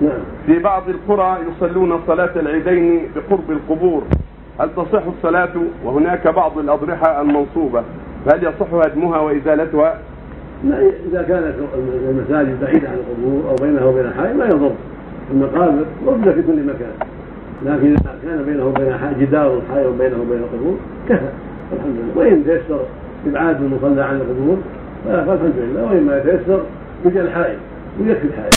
نعم. في بعض القرى يصلون صلاة العيدين بقرب القبور. هل تصح الصلاة؟ وهناك بعض الأضرحة المنصوبة. فهل يصح هدمها وإزالتها؟ لا إذا كانت المساجد بعيدة عن القبور أو بينها وبين الحي ما يضر. المقابر موجودة في كل مكان. لكن إذا كان بينه وبين جدار حائل بينه وبين القبور كفى. الحمد لله. وإن تيسر إبعاد المصلى عن القبور فالحمد لله. وان ما يتيسر يجعل الحائل ويكفي الحائل